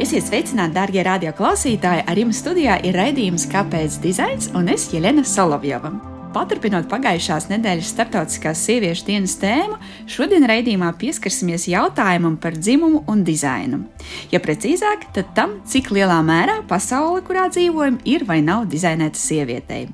Esiet sveicināti, darbie radioklausītāji! Ar jums studijā ir raidījums Kāpēc dizains un es Jelena Solovjova. Paturpinot pagājušās nedēļas starptautiskās sieviešu dienas tēmu, šodien raidījumā pieskarsimies jautājumam par dzimumu un dizainu. Ja precīzāk, tad tam, cik lielā mērā pasaule, kurā dzīvojam, ir vai nav dizainēta sievietei.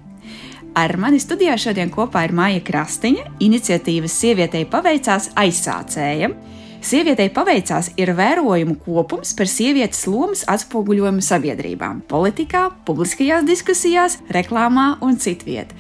Ar mani studijā šodien kopā ir Maija Krastiņa, iniciatīvas Sievietei paveicās aizsācēja. Sievietei paveicās ir vērojumu kopums par sievietes lomas atspoguļojumu sabiedrībā, politikā, publiskajās diskusijās, reklāmā un citviet.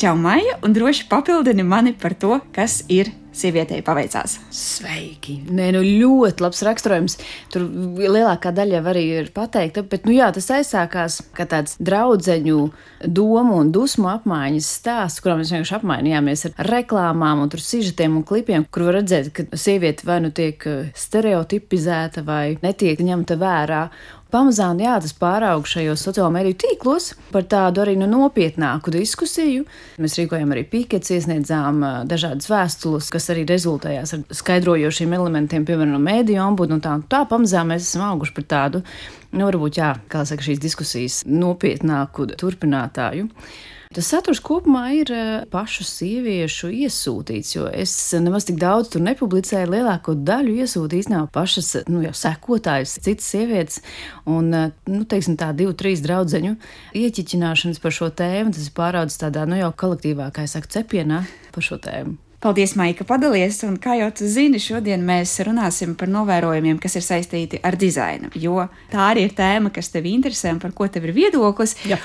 Čau, Maija, un droši papildini mani par to, kas ir sievietei paveicās. Sveiki! Nē, nu ļoti labs raksturojums. Tur lielākā daļa arī ir pateikta, bet, nu jā, tas aizsākās kā tāds draudzeņu domu un dusmu apmaiņas stāsts, kurā mēs vienkārši apmainījāmies ar reklāmām un tur sižetiem un klipiem, kur var redzēt, ka sieviete vai nu tiek eh, stereotipizēta vai netiek ņemta vērā. Pamazām jā, tas pārauga šajos sociālo mediju tīklos par tādu arī nu, nopietnāku diskusiju. Mēs rīkojam arī pīkets, iesniedzām dažādas vēstules, kas arī rezultējās ar skaidrojošiem elementiem, piemēram, no mēdīju ombudu un tā. Tā pamazām mēs esam auguši par tādu, nu, varbūt, jā, kā saka, šīs diskusijas nopietnāku turpinātāju. Tas saturs kopumā ir eh, pašu sieviešu iesūtīts, jo es nemaz tik daudz tur nepublicēju. Lielāko daļu iesūtīs nav pašas nu, sekotājas, citas sievietes. Un, eh, nu, teiksim, tā divu, trīs draudzeņu ieķiķināšanas par šo tēmu, tas ir pāraudzis tādā, nu, jau kolektīvā, kā es saku, cepienā par šo tēmu. Paldies, Maika, padalies. Un, kā jau tu zini, šodien mēs runāsim par novērojumiem, kas ir saistīti ar dizainu. Jo tā arī ir tēma, kas tev interesē un par ko tev ir viedoklis. Jā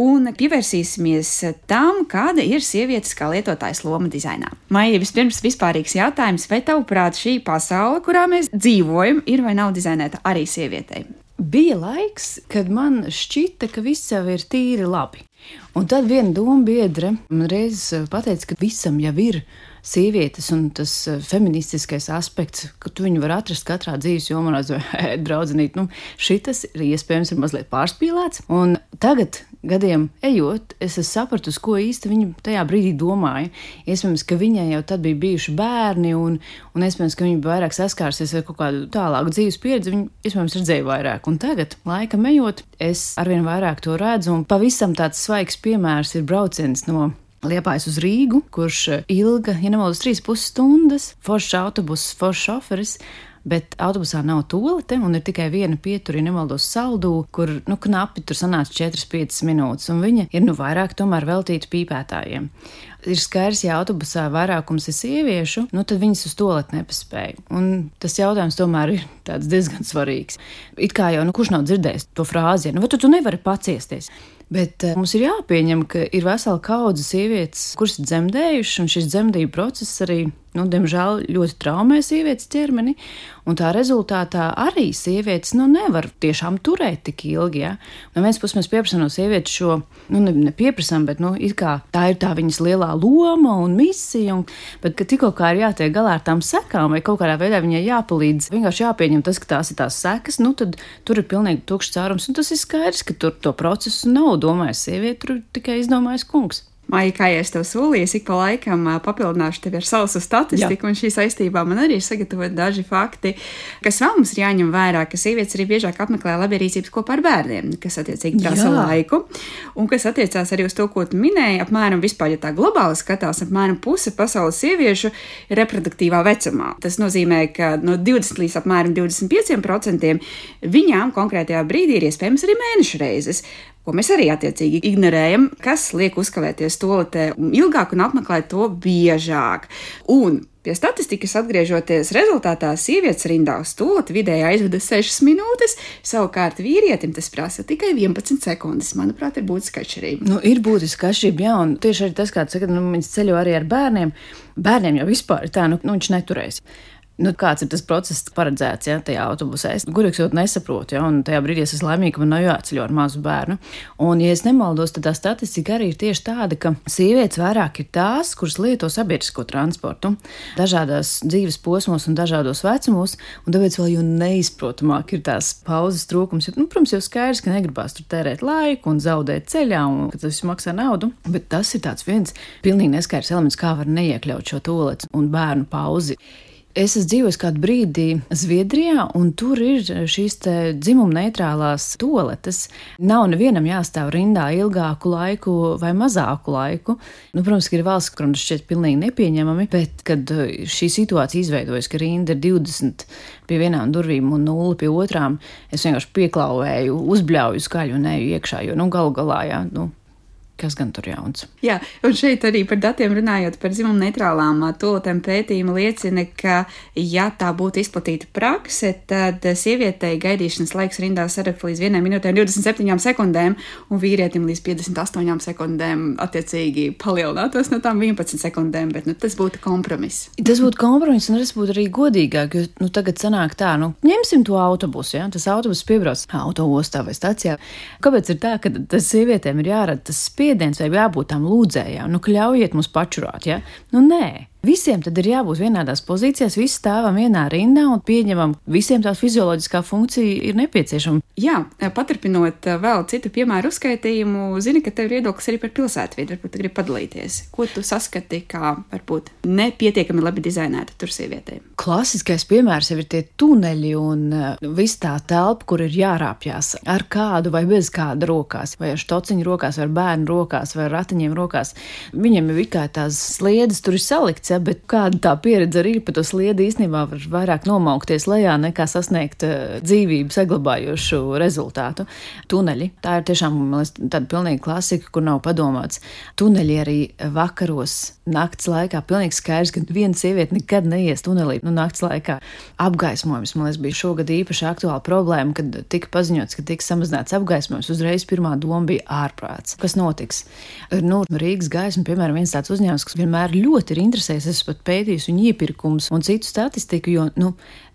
un pievērsīsimies tam, kāda ir sievietes kā lietotājas loma dizainā. Maija, vispirms vispārīgs jautājums, vai tavuprāt šī pasaule, kurā mēs dzīvojam, ir vai nav dizainēta arī sievietei? Bija laiks, kad man šķita, ka viss jau ir tīri labi. Un tad viena doma biedre man reiz pateica, ka visam jau ir sievietes un tas feministiskais aspekts, ka tu viņu var atrast katrā dzīves jomā, un draudzenīt, nu, šitas ir iespējams ir mazliet pārspīlēts. Un tagad gadiem ejot, es sapratu, ko īsti viņa tajā brīdī domāja. Iespējams, ka viņai jau tad bija bijuši bērni, un, un iespējams, ka viņa vairāk saskārsies ar kaut kādu tālāku dzīves pieredzi. Viņa iespējams redzēja vairāk, un tagad, laika ejot, es arvien vairāk to redzu. Un pavisam tāds svaigs piemērs ir brauciens no Liepājas uz Rīgu, kurš ilga, ja nemaldos, trīs pusstundas, foršs autobuss, foršs šoferis bet autobusā nav tolete un ir tikai viena pietura, ja nemaldos saldū, kur nu, knapi tur sanāca 4-5 minūtes, un viņa ir nu vairāk tomēr veltīta pīpētājiem. Ir skaidrs, ja autobusā vairākums ir sieviešu, nu tad viņas uz toleti nepaspēja. Un tas jautājums tomēr ir diezgan svarīgs. It kā jau, nu, kurš nav dzirdējis to frāzi, nu, vai tu, tu nevari paciesties? Bet uh, mums ir jāpieņem, ka ir vesela kaudze sievietes, kuras ir dzemdējušas, un šis dzemdību process arī, nu, diemžēl, ļoti traumē sievietes ķermeni. Un tā rezultātā arī sievietes nu, nevar tiešām turēt tik ilgi. Ja? No vienas puses mēs pieprasām no sievietes šo, nu, ne, nepieprasām, bet nu, tā ir tā viņas lielā loma un misija. Un, bet, ka tikko kā ir jātiek galā ar tām sekām, vai kaut kādā veidā viņai jāpalīdz, vienkārši jāpieņem tas, ka tās ir tās sekas, nu, tad tur ir pilnīgi tukšs caurums. Un tas ir skaidrs, ka tur to procesu nav nav domājis sieviete, tur tikai izdomājis kungs. Maija, kā jau es tev solīju, ik pa laikam papildināšu tevi ar savu statistiku, Jā. un šī saistībā man arī ir sagatavoti daži fakti, kas vēl mums ir jāņem vērā, ka sievietes arī biežāk apmeklē labierīcības kopā ar bērniem, kas attiecīgi prasa laiku, un kas attiecās arī uz to, ko tu minēji, apmēram vispār, ja tā globāli skatās, apmēram puse pasaules sieviešu ir reproduktīvā vecumā. Tas nozīmē, ka no 20 līdz apmēram 25% viņām konkrētajā brīdī ir iespējams arī mēnešu reizes ko mēs arī attiecīgi ignorējam, kas liek uzkavēties toaletē ilgāk un apmeklēt to biežāk. Un Pie statistikas atgriežoties, rezultātā sievietes rindā uz stūlīti vidēji aizvada 6 minūtes, savukārt vīrietim tas prasa tikai 11 sekundes. Manuprāt, ir būtiska atšķirība. Nu, ir būtiska atšķirība, jā, un tieši arī tas, kā saka, nu, viņš ceļo arī ar bērniem. Bērniem jau vispār tā, nu, nu viņš neturēs. Nu, kāds ir tas process paredzēts ja, tajā autobusā? Es gudīgi jau nesaprotu, ja, tajā brīdī es esmu laimīga, man nav jāceļo ar mazu bērnu. Un, ja es nemaldos, tad tā statistika arī ir tieši tāda, ka sievietes vairāk ir tās, kuras lieto sabiedrisko transportu dažādās dzīves posmos un dažādos vecumos, un tāpēc vēl jau neizprotamāk ir tās pauzes trūkums. Nu, protams, jau skaidrs, ka negribās tur tērēt laiku un zaudēt ceļā, un ka tas viss maksā naudu, bet tas ir viens pilnīgi neskaidrs elements, kā var neiekļaut šo toleci un bērnu pauzi. Es esmu dzīvojis kādu brīdi Zviedrijā, un tur ir šīs dzimuma neitrālās toaletes. Nav nevienam jāstāv rindā ilgāku laiku vai mazāku laiku. Nu, protams, ka ir valsts, kuram tas šķiet pilnīgi nepieņemami, bet kad uh, šī situācija izveidojas, ka rinda ir 20 pie vienām durvīm un 0 pie otrām, es vienkārši pieklauvēju, uzbļauju skaļu un eju iekšā, jo nu, galu galā jā, nu, Kas gan tur jauns? Jā, un šeit arī par datiem runājot par dzimumu neitrālām tolotēm pētījumi liecina, ka, ja tā būtu izplatīta prakse, tad sievietei gaidīšanas laiks rindā sarakt līdz 1 minūtē 27 sekundēm, un vīrietim līdz 58 sekundēm attiecīgi palielinātos no tām 11 sekundēm, bet nu, tas būtu kompromiss. Tas būtu kompromiss, un tas būtu arī godīgāk, jo nu, tagad sanāk tā, nu, ņemsim to autobusu, ja tas autobus piebrauc autoostā vai stacijā. Kāpēc ir tā, ka tas sievietēm ir jārada tas spēks? Spiediens vai jābūt tam lūdzējām, nu, ļaujiet mums pačurāt, ja? Nu, nē. Visiem tad ir jābūt vienādās pozīcijās, visi stāvam vienā rindā un pieņemam, visiem tā fizioloģiskā funkcija ir nepieciešama. Jā, paturpinot eh, vēl citu piemēru uzskaitījumu, zini, ka tev ir viedoklis arī par pilsētvidi, varbūt gribi padalīties. Ko tu saskati kā varbūt nepietiekami labi dizainēta tur sievietēm? Klasiskais piemērs jau ir tie tuneļi un uh, viss tā telpa, kur ir jārāpjas ar kādu vai bez kāda rokās, vai ar štociņu rokās, vai ar bērnu rokās, vai ar ratiņiem rokās. Viņiem ir kā tās sliedas tur ir salikts ja, bet kāda tā pieredze arī ir, pa to sliedi īstenībā var vairāk nomaukties lejā nekā sasniegt uh, dzīvību saglabājošu rezultātu. Tuneļi, tā ir tiešām liekas, tāda pilnīga klasika, kur nav padomāts. Tuneļi arī vakaros, nakts laikā, pilnīgi skaidrs, ka viena sieviete nekad neies tunelī nu, nakts laikā. Apgaismojums, man liekas, bija šogad īpaši aktuāla problēma, kad tika paziņots, ka tiks samazināts apgaismojums. Uzreiz pirmā doma bija ārprāts. Kas notiks? Nu, Rīgas gaisma, piemēram, viens tāds uzņēmums, kas vienmēr ļoti ir interesējis es esmu pat pētījis viņu iepirkums un citu statistiku, jo, nu,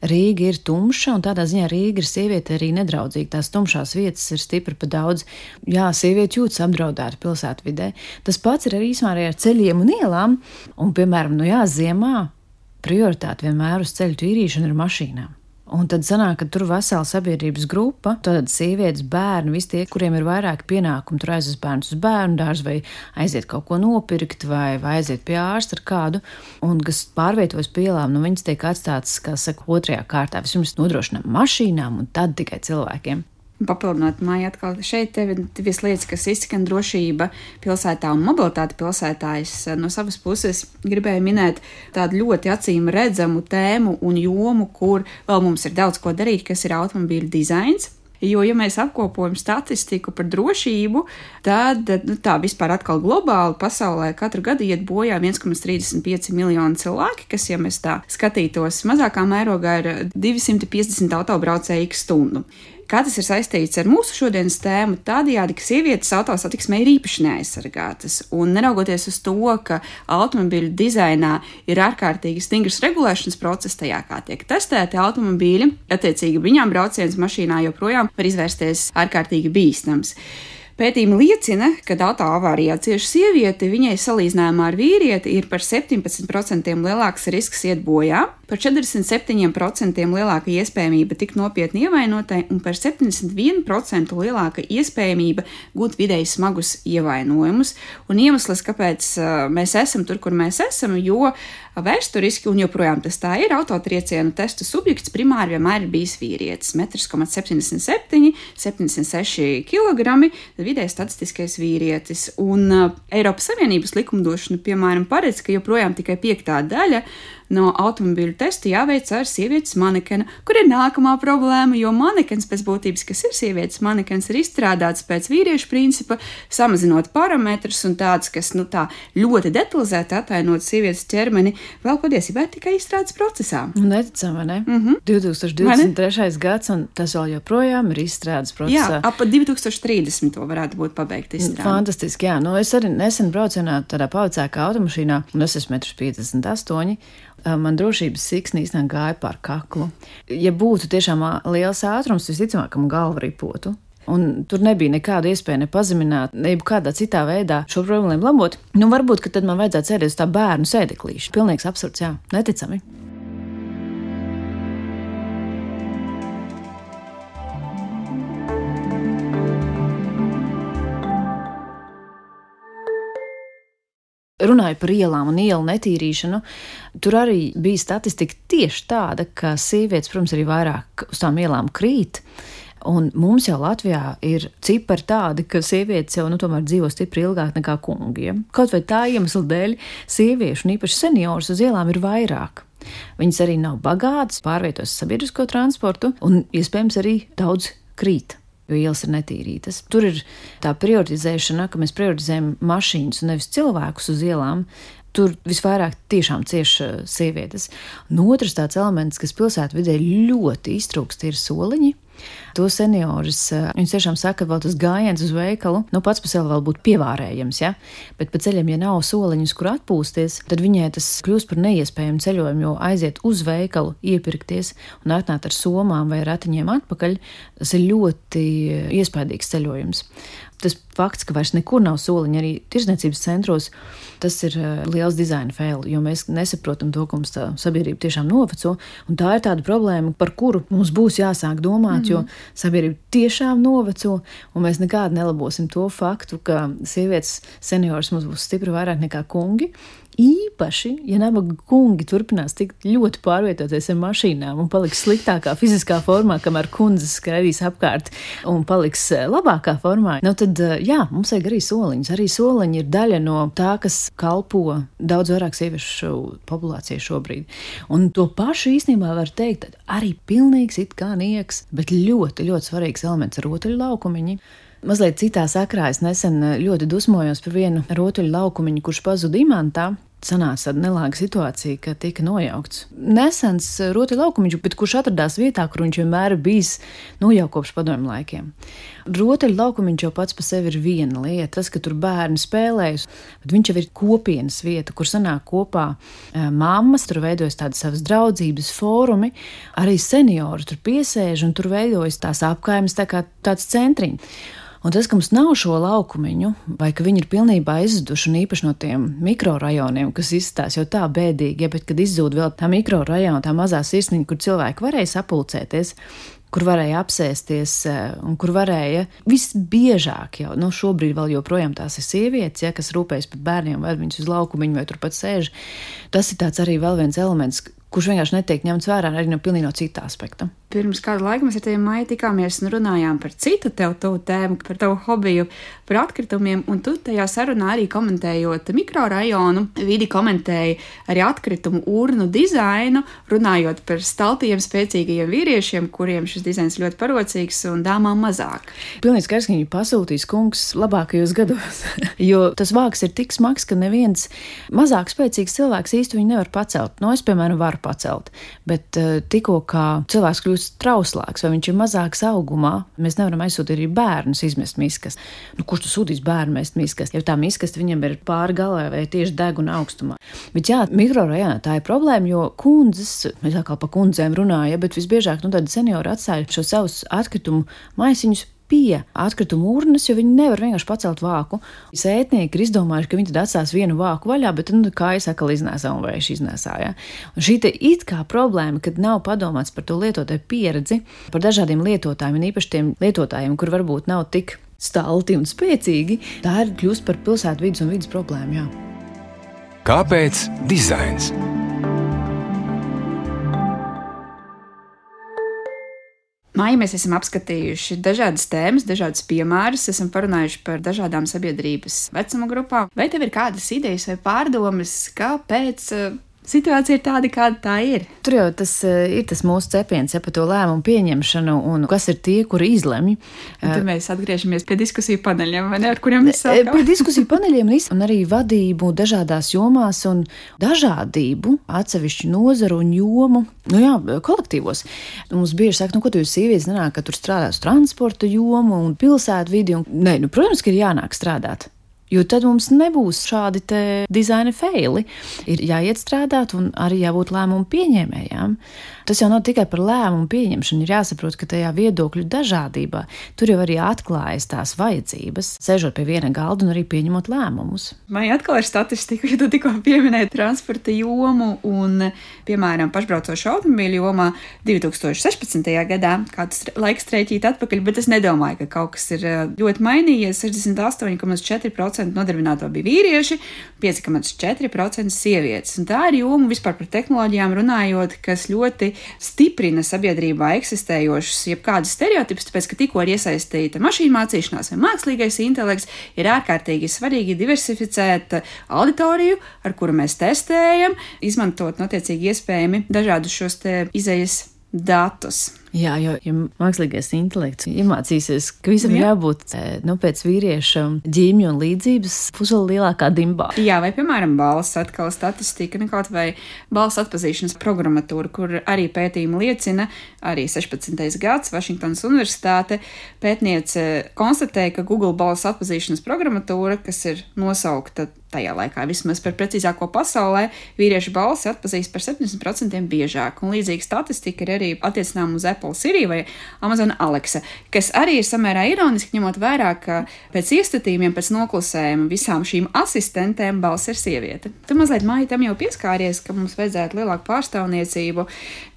Rīga ir tumša, un tādā ziņā Rīga ir sieviete arī nedraudzīga. Tās tumšās vietas ir stipri pa daudz. Jā, sieviete jūtas apdraudēta pilsētvidē. Tas pats ir arī īsumā arī ar ceļiem un ielām, un, piemēram, nu jā, ziemā prioritāte vienmēr uz ceļu tīrīšanu ir mašīnām. Un tad sanāk, ka tur vesela sabiedrības grupa, tad sievietes, bērni, visi tie, kuriem ir vairāk pienākumu, tur aizvest bērnus uz bērnu dārzu vai aiziet kaut ko nopirkt vai, vai aiziet pie ārsta ar kādu, un kas pārvietojas pie ielām, nu viņas tiek atstātas, kā saka, otrajā kārtā. Vispirms nodrošinām mašīnām un tad tikai cilvēkiem. Papildinot māju atkal šeit, ir divas lietas, kas izskan drošība pilsētā un mobilitāte pilsētā. Es no savas puses gribēju minēt tādu ļoti acīm redzamu tēmu un jomu, kur vēl mums ir daudz ko darīt, kas ir automobīļu dizains. Jo, ja mēs apkopojam statistiku par drošību, tad nu, tā vispār atkal globāli pasaulē katru gadu iet bojā 1,35 miljoni cilvēki, kas, ja mēs tā skatītos mazākā mērogā, ir 250 autobraucēju stundu. Kā tas ir saistīts ar mūsu šodienas tēmu, tādējādi, ka sievietes autosatiksmē ir īpaši neaizsargātas. Un neraugoties uz to, ka automobīļu dizainā ir ārkārtīgi stingrs regulēšanas process, tajā kā tiek testēti automobīļi, attiecīgi viņām brauciens mašīnā joprojām var izvērsties ārkārtīgi bīstams. Pētījumi liecina, ka autoavārijā cieši sieviete, viņai salīdzinājumā ar vīrieti ir par 17% lielāks risks iet bojā, par 47% lielāka iespējamība tikt nopietni ievainotai un par 71% lielāka iespējamība gūt vidēji smagus ievainojumus. Un iemesls, kāpēc mēs esam tur, kur mēs esam, jo vēsturiski, un joprojām tas tā ir, autotriecienu testu subjekts primāri vienmēr ir bijis vīrietis - 1,77, 76 kg vidēji statistiskais vīrietis. Un uh, Eiropas Savienības likumdošana, piemēram, paredz, ka joprojām tikai piektā daļa no automobīļu testa jāveic ar sievietes manekenu, kur ir nākamā problēma, jo manekens pēc būtības, kas ir sievietes manekens, ir izstrādāts pēc vīriešu principa, samazinot parametrus un tāds, kas nu, tā ļoti detalizēti atainot sievietes ķermeni, vēl patiesībā tikai izstrādes procesā. Neticam, vai ne? Mm -hmm. 2023. Ne? gads, un tas vēl joprojām ir izstrādes procesā. Jā, ap 2030. to varētu būt pabeigta izstrāde. Fantastiski, jā. Nu, es arī nesen braucu tādā pavacēkā automašīnā, un es esmu 1,58 m man drošības siksna īstenībā gāja pār kaklu. Ja būtu tiešām liels ātrums, visticamāk, man galva ripotu. Un tur nebija nekāda iespēja ne pazemināt, ne kādā citā veidā šo problēmu labot. Nu, varbūt, ka tad man vajadzētu sēdēt uz tā bērnu sēdeklīša. Pilnīgs absurds, jā, neticami. Runāju par ielām un ielu netīrīšanu. Tur arī bija statistika tieši tāda, ka sievietes, protams, arī vairāk uz tām ielām krīt. Un mums jau Latvijā ir cipari tādi, ka sievietes jau nu, dzīvo stipri ilgāk nekā kungi. Ja? Kaut vai tā iemesla dēļ sieviešu, un īpaši senioru uz ielām ir vairāk. Viņas arī nav bagātas, pārvietojas sabiedrisko transportu, un iespējams arī daudz krīt. Jo ielas ir netīrītas. Tur ir tā prioritizēšana, ka mēs prioritizējam mašīnas un nevis cilvēkus uz ielām, Tur visvairāk tiešām cieši eh, sievietes. Un otrs tāds elements, kas pilsētvidē ļoti iztrūkst, ir soliņi. To seniorus, eh, viņi tiešām saka, ka vēl tas gājiens uz veikalu, nu pats par sevi vēl būtu pievārējams, ja? bet pa ceļam, ja nav soliņus, kur atpūsties, tad viņai tas kļūst par neiespējamu ceļojumu, jo aiziet uz veikalu, iepirkties un atnākt ar somām vai ratiņiem atpakaļ, tas ir ļoti iespaidīgs ceļojums tas fakts, ka vairs nekur nav soliņa arī tirsniecības centros, tas ir uh, liels dizaina fail, jo mēs nesaprotam to, ka mums tā sabiedrība tiešām noveco. Tā ir tāda problēma, par kuru mums būs jāsāk domāt, mm -hmm. jo mhm. sabiedrība tiešām noveco, un mēs nekādi nelabosim to faktu, ka sievietes seniors mums būs stipri vairāk nekā kungi. Īpaši, ja nabaga kungi turpinās tik ļoti pārvietoties ar mašīnām un paliks sliktākā fiziskā formā, kamēr kundzes skraidīs apkārt un paliks eh, labākā formā, nu tad, eh, jā, mums vajag arī soliņus. Arī soliņi ir daļa no tā, kas kalpo daudz vairāk sieviešu populācijai šobrīd. Un to pašu īstenībā var teikt arī pilnīgs it kā nieks, bet ļoti, ļoti svarīgs elements laukumiņu. Mazliet citā sakrā es nesen eh, ļoti dusmojos par vienu rotaļu laukumiņu, kurš pazuda imantā sanāca tāda nelāga situācija, ka tika nojaukts. Nesens eh, roti laukumiņš, bet kurš atradās vietā, kur viņš vienmēr bijis nu, jau kopš padomju laikiem. Rotaļu laukumiņš jau pats par sevi ir viena lieta, tas, ka tur bērni spēlējas, bet viņš jau ir kopienas vieta, kur sanāk kopā eh, mammas, tur veidojas tādas savas draudzības fórumi, arī seniori tur piesēž un tur veidojas tās apkaimes tā kā tāds centriņš. Un tas, ka mums nav šo laukumiņu, vai ka viņi ir pilnībā izzuduši, un īpaši no tiem mikrorajoniem, kas izskatās jau tā bēdīgi, ja, bet kad izzūd vēl tā mikrorajona, tā mazā sirsniņa, kur cilvēki varēja sapulcēties, kur varēja apsēsties eh, un kur varēja visbiežāk jau, nu, šobrīd vēl joprojām tās ir sievietes, ja, kas rūpējas par bērniem, vai viņas uz laukumiņu vai turpat sēž. Tas ir tāds arī vēl viens elements, kurš vienkārši netiek ņemts vērā arī no pilnīgi no cita aspekta. Pirms kāda laika mēs ar tevi maiju tikāmies un runājām par citu tev tuvu tēmu, par tavu hobiju, par atkritumiem, un tu tajā sarunā arī komentējot mikrorajonu, vidi komentēji arī atkritumu urnu dizainu, runājot par staltiem spēcīgajiem vīriešiem, kuriem šis dizains ļoti parocīgs un dāmām mazāk. Pilnīgi skaidrs, ka viņi pasūtīs kungs labākajos gados, jo tas vāks ir tik smags, ka neviens mazāk spēcīgs cilvēks īsti viņu nevar pacelt. No, es, piemēram, varu pacelt, bet uh, tikko kā cilvēks kļūst trauslāks vai viņš ir mazāks augumā, mēs nevaram aizsūtīt arī bērnus izmest miskas. Nu, kurš tu sūtīs bērnu mest miskas? Ja tā miskas viņam ir pāri galvai vai tieši deguna augstumā. Bet jā, mikrorajonā tā ir problēma, jo kundzes, mēs atkal par kundzēm runājam, bet visbiežāk nu, tādi seniori atstāja šo savus atkritumu maisiņus pie atkrituma urnas, jo viņi nevar vienkārši pacelt vāku. Sētnieki ir izdomājuši, ka viņi tad atstās vienu vāku vaļā, bet nu, kājas atkal iznēsā un vējš iznēsāja. Un šī it kā problēma, kad nav padomāts par to lietotāju pieredzi, par dažādiem lietotājiem, un īpaši tiem lietotājiem, kur varbūt nav tik stalti un spēcīgi, tā ir kļūst par pilsētu vidas un vidas problēmu. Jā. Kāpēc dizains? Māja mēs esam apskatījuši dažādas tēmas, dažādas piemērus, esam parunājuši par dažādām sabiedrības vecuma grupām. Vai tev ir kādas idejas vai pārdomas, kāpēc situācija ir tāda, kāda tā ir. Tur jau tas eh, ir tas mūsu cepiens ja, par to lēmumu pieņemšanu un kas ir tie, kuri izlemj. Un tad mēs atgriežamies pie diskusiju paneļiem, ne, ar kuriem mēs sākām? Pie diskusiju paneļiem un arī vadību dažādās jomās un dažādību atsevišķu nozaru un jomu. Nu jā, kolektīvos. Mums bieži saka, nu, ko tu jūs sievietes nenāk, ka tur strādā uz transporta jomu un pilsētu vidi. Un... Nē, nu, protams, ka ir jānāk strādāt. Jo tad mums nebūs šādi dizaina feili. Ir jāiet strādāt un arī jābūt lēmumu pieņēmējām. Tas jau nav tikai par lēmumu pieņemšanu, ir jāsaprot, ka tajā viedokļu dažādībā tur jau arī atklājas tās vajadzības, sēžot pie viena galda un arī pieņemot lēmumus. Vai atkal ir statistika, ja tu tikko pieminēji transporta jomu un, piemēram, pašbraucošu automobīļu jomā 2016. gadā, kāds laiks rēķīt atpakaļ, bet es nedomāju, ka kaut kas ir ļoti mainījies. 68,4% 5,4% nodarbināto bija vīrieši, 5,4% sievietes. Un tā ir joma vispār par tehnoloģijām runājot, kas ļoti stiprina sabiedrībā eksistējošus jebkādus stereotipus, tāpēc, ka tikko ir iesaistīta mašīna mācīšanās vai mākslīgais intelekts, ir ārkārtīgi svarīgi diversificēt auditoriju, ar kuru mēs testējam, izmantot notiecīgi iespējami dažādus šos izējas datus. Jā, jo ja mākslīgais intelekts iemācīsies, ka visam Jā. jābūt eh, nu, pēc vīrieša ģīmju un līdzības pusoli lielākā dimbā. Jā, vai piemēram balss atkal statistika, nu kaut vai balss atpazīšanas programmatūra, kur arī pētījumi liecina, arī 16. gads Vašingtonas universitāte pētniece konstatēja, ka Google balss atpazīšanas programmatūra, kas ir nosaukta tajā laikā vismaz par precīzāko pasaulē, vīriešu balsi atpazīst par 70% biežāk, un līdzīga statistika ir arī attiecinām uz Apple Apple Siri vai Amazon Alexa, kas arī ir samērā ironiski, ņemot vērā, ka pēc iestatījumiem, pēc noklusējuma visām šīm asistentēm balss ir sieviete. Tu mazliet māji tam jau pieskāries, ka mums vajadzētu lielāku pārstāvniecību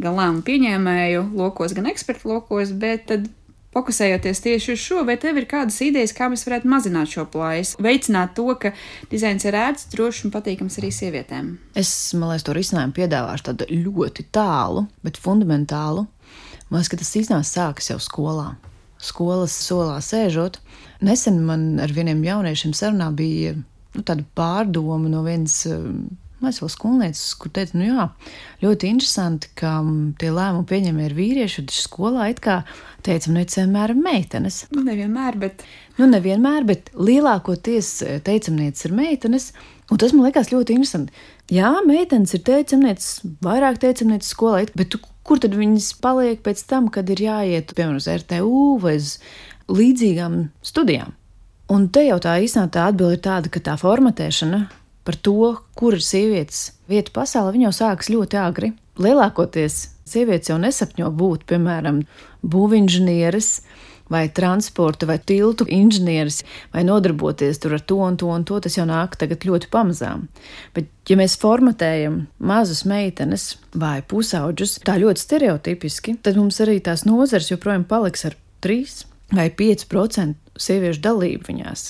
gan lēmumu pieņēmēju lokos, gan ekspertu lokos, bet tad Fokusējoties tieši uz šo, vai tev ir kādas idejas, kā mēs varētu mazināt šo plaisu, veicināt to, ka dizains ir ērts, drošs un patīkams arī sievietēm? Es, man liekas, to risinājumu piedāvāšu tādu ļoti tālu, bet fundamentālu. Man liekas, ka tas īstenībā sākas jau skolā. Skolas solā sēžot. Nesen man ar vieniem jauniešiem sarunā bija nu, tāda pārdoma no vienas mēs vēl skolnieces, kur teica, nu jā, ļoti interesanti, ka tie lēmumu pieņēmēji ir vīrieši, un skolā it kā teicam, nu, vienmēr ir meitenes. Nu, nevienmēr, bet. Nu, nevienmēr, bet lielākoties teicamnieces ir meitenes, un tas man liekas ļoti interesanti. Jā, meitenes ir teicamnieces, vairāk teicamnieces skolā, bet tu Kur tad viņas paliek pēc tam, kad ir jāiet, piemēram, uz RTU vai uz līdzīgām studijām? Un te jau tā īstenībā tā atbilde ir tāda, ka tā formatēšana par to, kur ir sievietes vieta pasaulē, jau sākas ļoti agri. Lielākoties sievietes jau nesapņo būt, piemēram, būvinženieris vai transporta vai tiltu inženieris, vai nodarboties ar to un to un to, tas jau nāk tagad ļoti pamazām. Bet, ja mēs formatējam mazus meitenes vai pusauģus tā ļoti stereotipiski, tad mums arī tās nozars joprojām paliks ar 3 vai 5% sieviešu dalību viņās,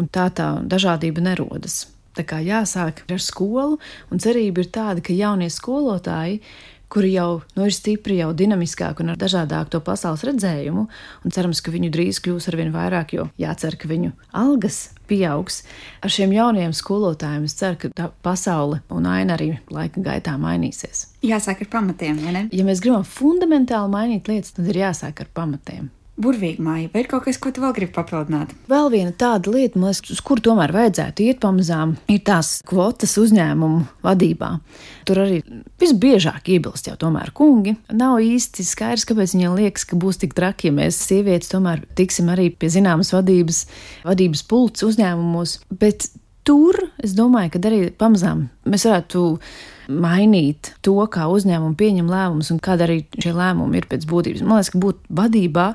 un tā tā dažādība nerodas. Tā kā jāsāk ar skolu, un cerība ir tāda, ka jaunie skolotāji kuri jau nu, ir stipri, jau dinamiskāki un ar dažādāku to pasaules redzējumu. Un cerams, ka viņu drīz kļūs ar vien vairāk, jo jācer, ka viņu algas pieaugs. Ar šiem jaunajiem skolotājiem es ceru, ka tā pasaule un aina arī laika gaitā mainīsies. Jāsāk ar pamatiem, vai ne? Ja mēs gribam fundamentāli mainīt lietas, tad ir jāsāk ar pamatiem burvīgi māja, vai ir kaut kas, ko tu vēl gribi papildināt? Vēl viena tāda lieta, liekas, uz kuru tomēr vajadzētu iet pamazām, ir tās kvotas uzņēmumu vadībā. Tur arī visbiežāk iebilst jau tomēr kungi. Nav īsti skaidrs, kāpēc viņiem liekas, ka būs tik traki, ja mēs sievietes tomēr tiksim arī pie zināmas vadības, vadības pults uzņēmumos. Bet tur es domāju, ka arī pamazām mēs varētu mainīt to, kā uzņēmumi pieņem lēmumus un kāda arī šie lēmumi ir pēc būtības. Man liekas, ka būt vadībā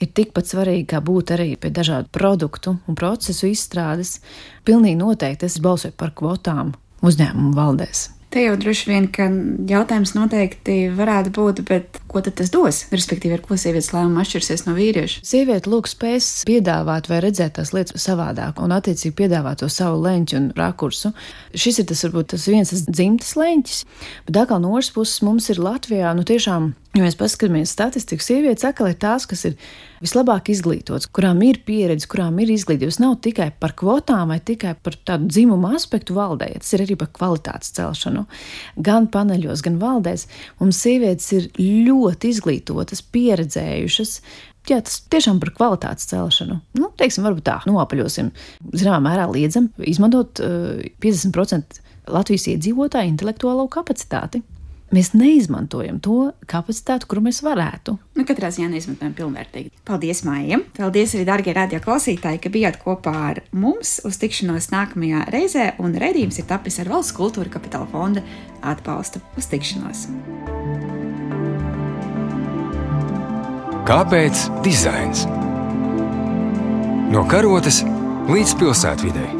ir tikpat svarīgi, kā būt arī pie dažādu produktu un procesu izstrādes. Pilnīgi noteikti es balsoju par kvotām uzņēmumu valdēs. Te jau droši vien, ka jautājums noteikti varētu būt, bet ko tad tas dos? Respektīvi, ar ko sievietes lēmumu atšķirsies no vīrieša? Sieviete lūk spēs piedāvāt vai redzēt tās lietas savādāk un attiecīgi piedāvāt to savu leņķu un rakursu. Šis ir tas varbūt tas viens tas dzimtas leņķis, bet atkal no otras puses mums ir Latvijā nu tiešām Ja mēs paskatāmies statistiku, sievietes atkal ir tās, kas ir vislabāk izglītotas, kurām ir pieredze, kurām ir izglītība. Tas nav tikai par kvotām vai tikai par tādu dzimumu aspektu valdē, tas ir arī par kvalitātes celšanu. Gan paneļos, gan valdēs mums sievietes ir ļoti izglītotas, pieredzējušas. Jā, tas tiešām par kvalitātes celšanu. Nu, teiksim, varbūt tā, noapaļosim. Zināmā mērā liedzam izmantot uh, 50% Latvijas iedzīvotāju intelektuālo kapacitāti mēs neizmantojam to kapacitāti, kuru mēs varētu. Nu, katrā ziņā neizmantojam pilnvērtīgi. Paldies, Mājiem! Paldies arī, darbie radioklausītāji, ka bijāt kopā ar mums uz tikšanos nākamajā reizē, un redzējums ir tapis ar Valsts kultūra kapitāla fonda atbalstu. Uz tikšanos! Kāpēc dizains? No karotes līdz pilsētvidai.